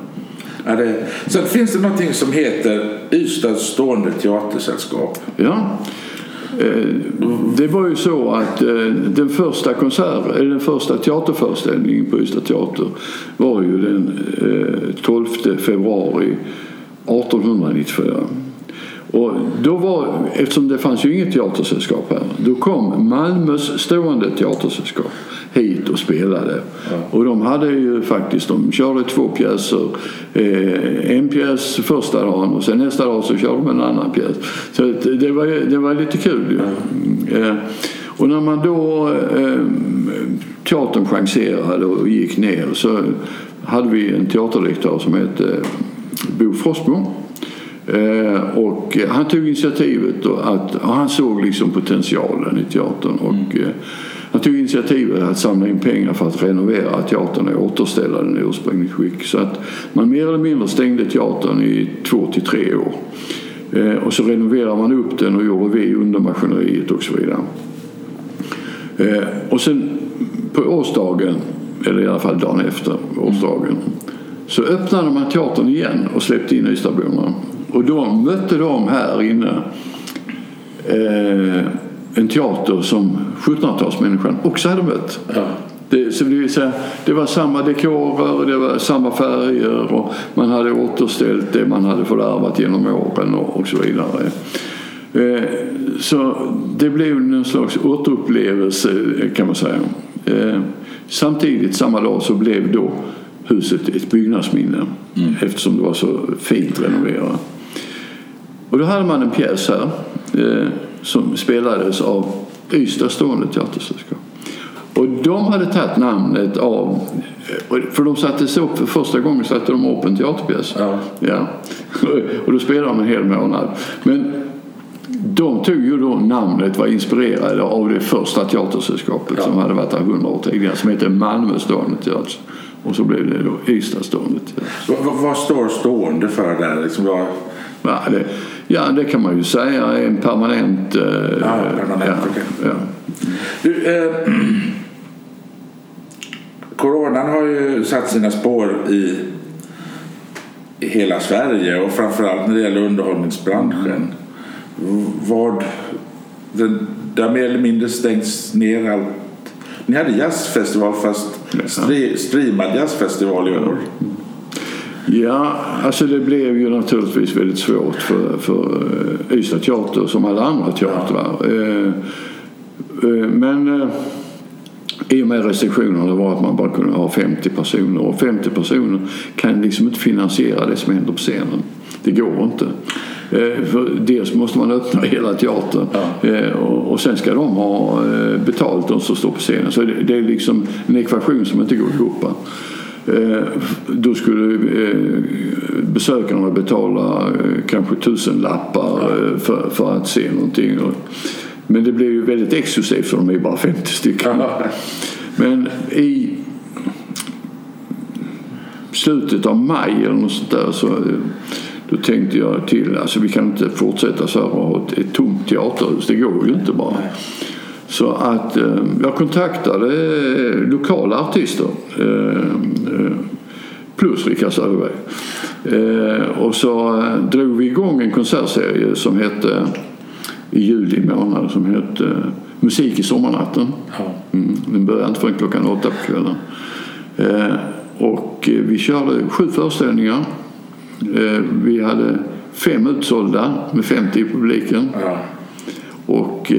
Ja, det, sen finns det någonting som heter Ystads stående teatersällskap. Ja. Eh, det var ju så att eh, den första, konsert, den första teaterföreställningen på Ystad Teater var ju den eh, 12 februari 1894. Och då var, eftersom det fanns ju inget teatersällskap här, då kom Malmös stående teatersällskap hit och spelade. Ja. Och de hade ju faktiskt, de körde två pjäser. Eh, en pjäs första dagen och sen nästa dag så körde de en annan pjäs. Så det var, det var lite kul ju. Ja. Eh, Och när man då eh, teatern chanserade och gick ner så hade vi en teaterdirektör som hette Bo Frostmo. Eh, och han tog initiativet och att, och han såg liksom potentialen i teatern. Och, eh, han tog initiativet att samla in pengar för att renovera teatern och återställa den i ursprungligt skick. Så att man mer eller mindre stängde teatern i två till tre år. Eh, och så renoverade man upp den och gjorde vi under maskineriet och så vidare. Eh, och sen på årsdagen, eller i alla fall dagen efter årsdagen, så öppnade man teatern igen och släppte in Ystadborna. Och då mötte de här inne eh, en teater som 1700-talsmänniskan också hade mött. Ja. Det, så det, vill säga, det var samma dekorer, det var samma färger och man hade återställt det man hade fördärvat genom åren och, och så vidare. Eh, så det blev någon slags återupplevelse kan man säga. Eh, samtidigt samma dag så blev då huset ett byggnadsminne mm. eftersom det var så fint renoverat. Och då hade man en pjäs här eh, som spelades av Ystad stående teatersällskap. Och de hade tagit namnet av, för de satte upp för första gången satte de upp en teaterpjäs. Ja. Ja. Och då spelade de en hel månad. Men de tog ju då namnet, var inspirerade av det första teatersällskapet ja. som hade varit här hundra år tidigare som hette Malmö stående teater. Och så blev det då Ystad stående teater. Vad, vad står stående för där? Liksom vad... ja, det, ja, det kan man ju säga är en permanent... Eh, Ja, permanent, ja, okej. ja. Du, eh, coronan har ju satt sina spår i, i hela Sverige och framförallt när det gäller underhållningsbranschen. Vad, det, det har mer eller mindre stängts ner allt. Ni hade jazzfestival fast stre, streamad jazzfestival i år. Ja, alltså det blev ju naturligtvis väldigt svårt för, för eh, Ystad Teater som alla andra teatrar. Eh, eh, Men i och med restriktionerna var att man bara kunde ha 50 personer och 50 personer kan liksom inte finansiera det som händer på scenen. Det går inte. För dels måste man öppna hela teatern eh, och sen ska de ha betalt de som står på scenen. Så det det är liksom en ekvation som inte går ihop. Eh, Då skulle eh, besökarna betala eh, kanske tusen lappar eh, för, för att se någonting. Men det blev ju väldigt exklusivt för de är ju bara 50 stycken. Men i slutet av maj eller något sånt där så då tänkte jag till, alltså vi kan inte fortsätta så här och ha ett, ett tomt teaterhus, det går ju inte bara. Så att eh, jag kontaktade eh, lokala artister eh, plus Rickard Söderberg. Och så drog vi igång en konsertserie som hette i juli månad som hette Musik i sommarnatten. Mm, den började inte förrän klockan åtta på kvällen. Och vi körde sju föreställningar. Vi hade fem utsålda med 50 i publiken. Och,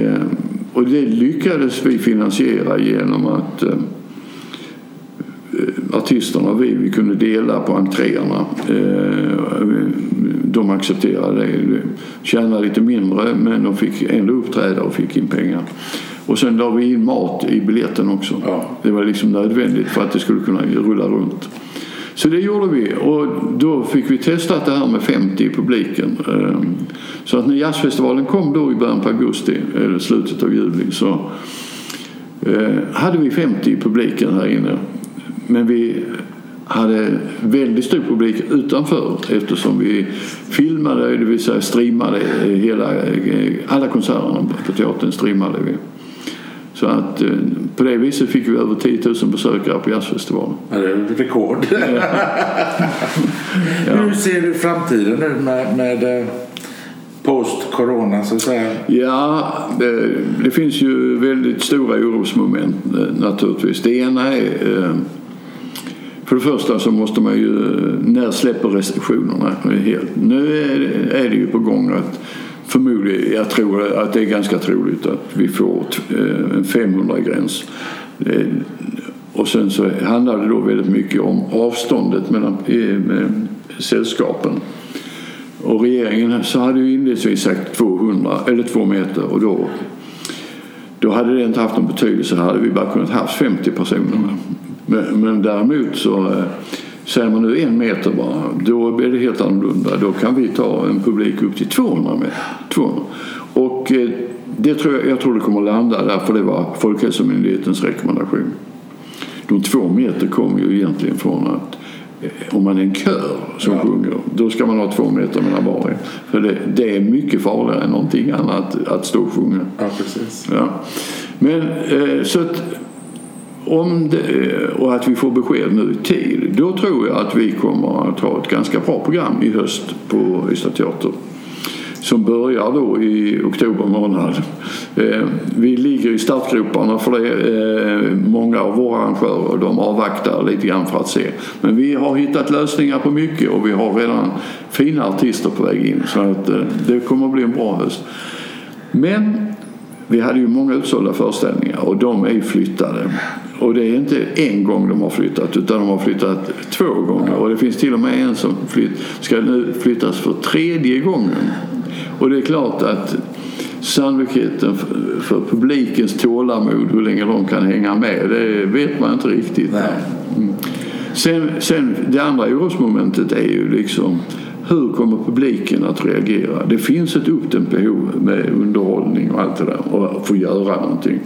och det lyckades vi finansiera genom att eh, eh, artisterna och vi, vi kunde dela på entréerna. Eh, De accepterade det. Tjänade lite mindre men de fick ändå uppträda och fick in pengar. Och sen la vi in mat i biljetten också. Ja. Det var liksom nödvändigt för att det skulle kunna rulla runt. Så det gjorde vi och då fick vi testat det här med 50 i publiken. Ehm, så att när jazzfestivalen kom då i början på augusti, eller slutet av juli, så eh, hade vi 50 i publiken här inne. Men vi hade väldigt stor publik utanför eftersom vi filmade, det vill säga streamade hela, eh, alla konserterna på teatern streamade vi. Så att eh, på det viset fick vi över 10 000 besökare på jazzfestivalen. Ja, Det är rekord. Hur ser du framtiden nu med, med eh, post-corona så att säga? Ja, det, det finns ju väldigt stora orosmoment eh, naturligtvis. Det ena är för det första så måste man ju, när släpper restriktionerna helt? Nu är är det ju på gång att förmodligen, jag tror att det är ganska troligt att vi får eh, en 500-gräns. Eh, Och sen så handlar det då väldigt mycket om avståndet mellan eh, sällskapen. Och regeringen så hade ju inledningsvis sagt 200 eller 2 meter och då då hade det inte haft någon betydelse. hade vi bara kunnat haft 50 personer. Men, men däremot så Säger man nu en meter bara, då blir det helt annorlunda. Då kan vi ta en publik upp till 200 meter. 200. Och eh, det tror jag, jag tror det kommer att landa där, för det var Folkhälsomyndighetens rekommendation. De två meter kommer ju egentligen från att eh, om man är en kör som ja. sjunger, då ska man ha två meter mellan var För det, det, är mycket farligare än någonting annat att stå och sjunga. Ja, precis. Ja. Men eh, så att om det, och att vi får besked nu i tid, då tror jag att vi kommer att ha ett ganska bra program i höst på Ystad Teater. Som börjar då i oktober månad. Eh, vi ligger i startgroparna för det. Eh, många av våra arrangörer de avvaktar lite grann för att se. Men vi har hittat lösningar på mycket och vi har redan fina artister på väg in. Så att eh, det kommer att bli en bra höst. Men vi hade ju många utsålda föreställningar och de är flyttade. Och det är inte en gång de har flyttat utan de har flyttat två gånger. Och det finns till och med en som flytt, ska nu flyttas för tredje gången. Och det är klart att sannolikheten för, publikens tålamod, hur länge de kan hänga med, det vet man inte riktigt. Mm. Sen, sen det andra orosmomentet är ju liksom hur kommer publiken att reagera? Det finns ett uppdämt behov med underhållning och allt det där och få göra någonting.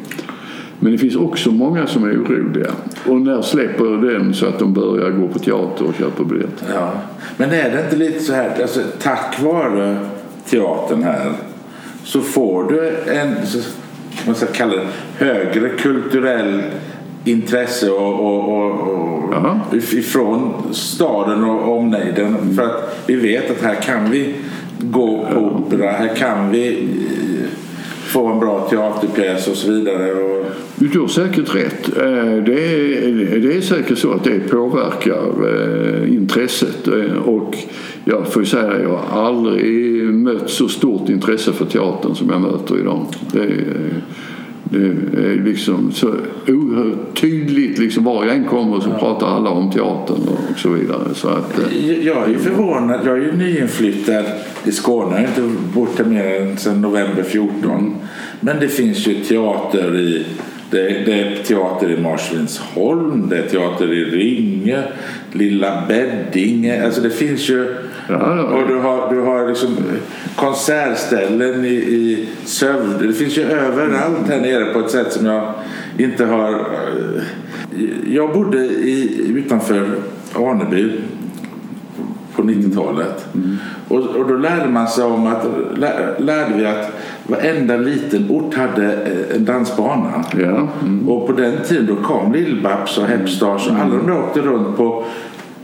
Men det finns också många som är oroliga. Och när släpper den så att de börjar gå på teater och köpa biljetter? Ja. Men är det inte lite så här, alltså, tack vare teatern här så får du en, man ska kalla det, högre kulturell intresse och, och, och, och ifrån staden och omnejden. För att vi vet att här kan vi gå på opera, här kan vi få en bra teaterpjäs och så vidare. Och... Du har säkert rätt. Eh, det är, det är säkert så att det påverkar eh, intresset. Eh, och jag får säga att jag har aldrig mött så stort intresse för teatern som jag möter idag. Det är liksom så oerhört tydligt. Liksom var jag än kommer så ja. pratar alla om teatern och så vidare. Så att, jag är förvånad. Jag är ju nyinflyttad i Skåne. Jag har inte bott här mer än sedan november 14. Men det finns ju teater i det, det är teater i Marsvinsholm, det är teater i Ringe, Lilla Beddinge. Alltså det finns ju... Ja, ja. Och du har, du har liksom konsertställen i, i Sövde. Det finns ju överallt här nere på ett sätt som jag inte har... Eh, jag bodde i, utanför Aneby på 90-talet. Mm. Och, och då lärde man sig om att, lärde vi att varenda liten ort hade eh, en dansbana. Ja. Mm. Och på den tiden då kom Lill-Babs och Hepstars och alla de där åkte runt på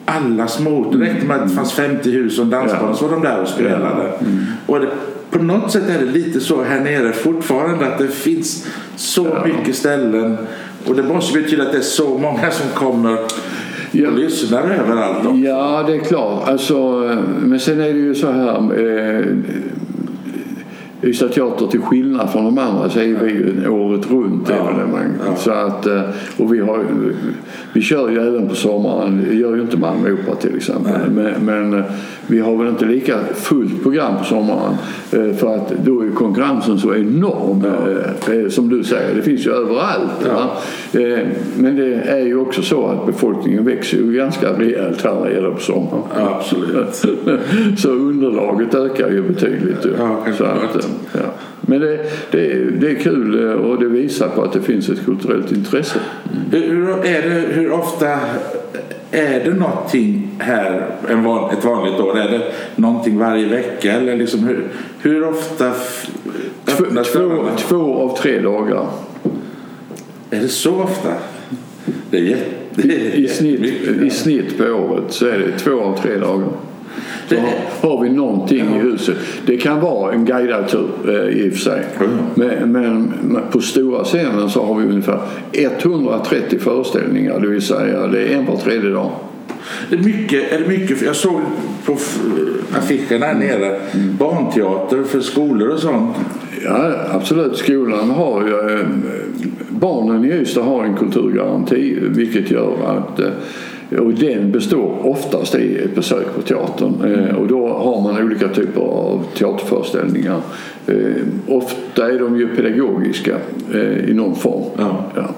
alla småorter. Det räckte med att det fanns 50 hus och en dansbana ja. så var de där och spelade. Mm. Och det, på något sätt är det lite så här nere fortfarande att det finns så ja. mycket ställen och det måste betyda att det är så många som kommer och lyssnar överallt också. Ja, det är klart. Alltså, men sen är det ju så här. Eh, Ystad Teater till skillnad från de andra så är vi ju året runt ja, evenemang. Ja. Så att, eh, och vi, har, vi kör ju även på sommaren. Det gör ju inte Malmö Opera till exempel. Men, men, eh, vi har väl inte lika fullt program på sommaren. Eh, för att då är konkurrensen så enorm. Ja. Som du säger, det finns ju överallt. Men det är ju också så att befolkningen växer ju ganska rejält här när det gäller på sommaren. absolut. så underlaget ökar ju betydligt. Ja, så att, Ja. Men det, det, är, det är kul eh, och det visar på att det finns ett kulturellt intresse. Hur, är det, hur ofta är det någonting här en van, ett vanligt år? Är det någonting varje vecka? Eller liksom hur, hur ofta två, två, två av tre dagar. Är det så ofta? Det är, jätte, I, i, snitt, I snitt på året så är det två av tre dagar. Så har vi någonting i huset. Det kan vara en guidad tur eh, i och för sig. Men, men, på stora scenen så har vi ungefär 130 föreställningar. Det vill säga det är en var tredje dag. Det är mycket, är det mycket, jag såg på affischerna här nere, mm. barnteater för skolor och sånt. Ja, absolut. Skolan har ju, eh, barnen i Ystad har en kulturgaranti vilket gör att eh, Och den består oftast i ett besök på teatern. Eh, och då har man olika typer av teaterföreställningar. Eh, ofta är de ju pedagogiska eh, i någon form. Ja. Ja.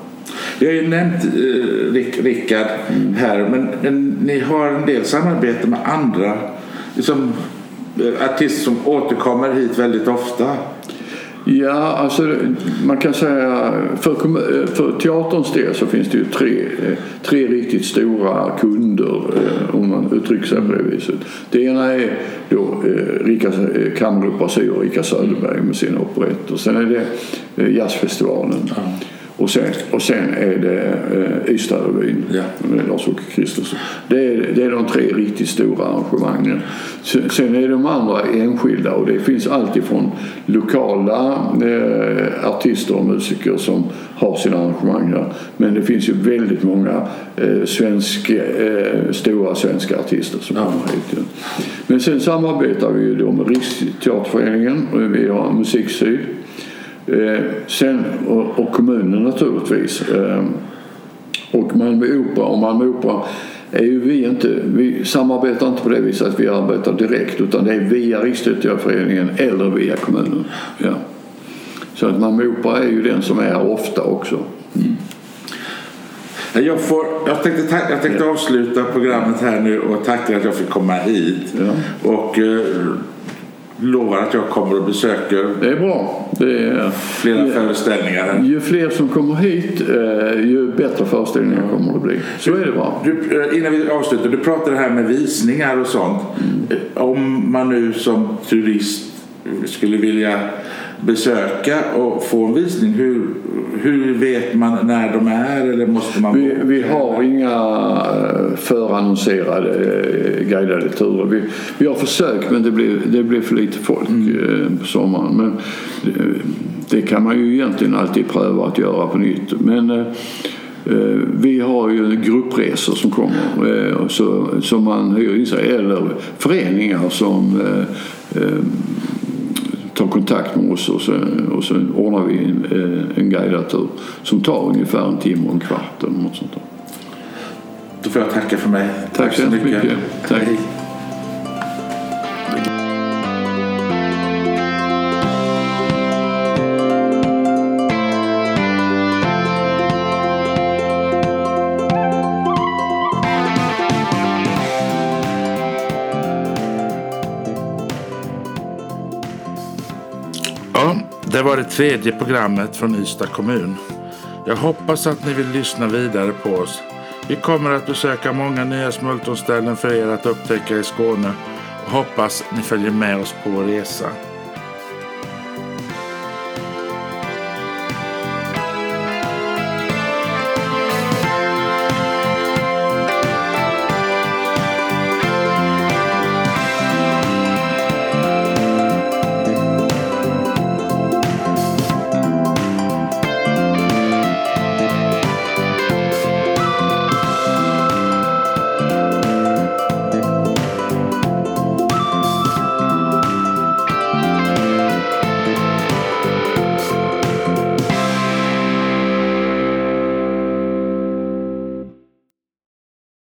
Vi har ju nämnt eh, Rick, Rickard här, men, men ni har en del samarbete med andra liksom, artister som återkommer hit väldigt ofta. Ja, alltså man kan säga för, för teaterns del så finns det ju tre, eh, tre riktigt stora kunder eh, om man uttrycker sig på det viset. Det ena är då eh, Rika, Kammaroperan Syd och Rika Söderberg med sina operetter. Sen är det Jazzfestivalen. Och sen, och sen är det eh, Ystadrevyn Ja. med Lars-Åke Kristersson. Det är, det är de tre riktigt stora arrangemangen. Sen, sen är de andra enskilda och det finns alltid från lokala eh, artister och musiker som har sina arrangemang här. Men det finns ju väldigt många eh, svenska, eh, stora svenska artister som Ja. kommer hit. Men sen samarbetar vi ju då med Riksteaterföreningen vi har Musik Syd. Eh, sen, och, och kommunen naturligtvis. Eh, och Malmö Opera. Och Malmö Opera är ju vi inte, vi samarbetar inte på det viset att vi arbetar direkt utan det är via Riksteaterföreningen eller via kommunen. Ja. Så att Malmö Opera är ju den som är här ofta också. Jag, får, jag, tänkte, jag tänkte avsluta programmet här nu och tacka att jag fick komma hit. Ja. Och eh, lovar att jag kommer och besöker Det är bra. Det är, flera föreställningar här. ju fler som kommer hit eh, ju bättre föreställningar kommer det bli. Så är det bara. Du, eh, innan vi avslutar, du pratade här med visningar och sånt. Eh, Om man nu som turist skulle vilja besöka och få en visning, hur, hur vet man när de är? Eller måste man Vi, vi har inga eh, förannonserade eh, guidade turer. Vi, vi har försökt men det blir, det blir för lite folk eh, på sommaren. Men det, det kan man ju egentligen alltid pröva att göra på nytt. Men vi har ju gruppresor som kommer så, som man hyr in sig eller föreningar som tar kontakt med oss och så, och så ordnar vi en, eh, en guidad tur som tar ungefär en timme och en kvart eller något sånt där. Då får jag tacka för mig. Tack så hemskt mycket. Tack. Hej. Tredje programmet från Ystad kommun. Jag hoppas att ni vill lyssna vidare på oss. Vi kommer att besöka många nya smultronställen för er att upptäcka i Skåne och hoppas ni följer med oss på vår resa.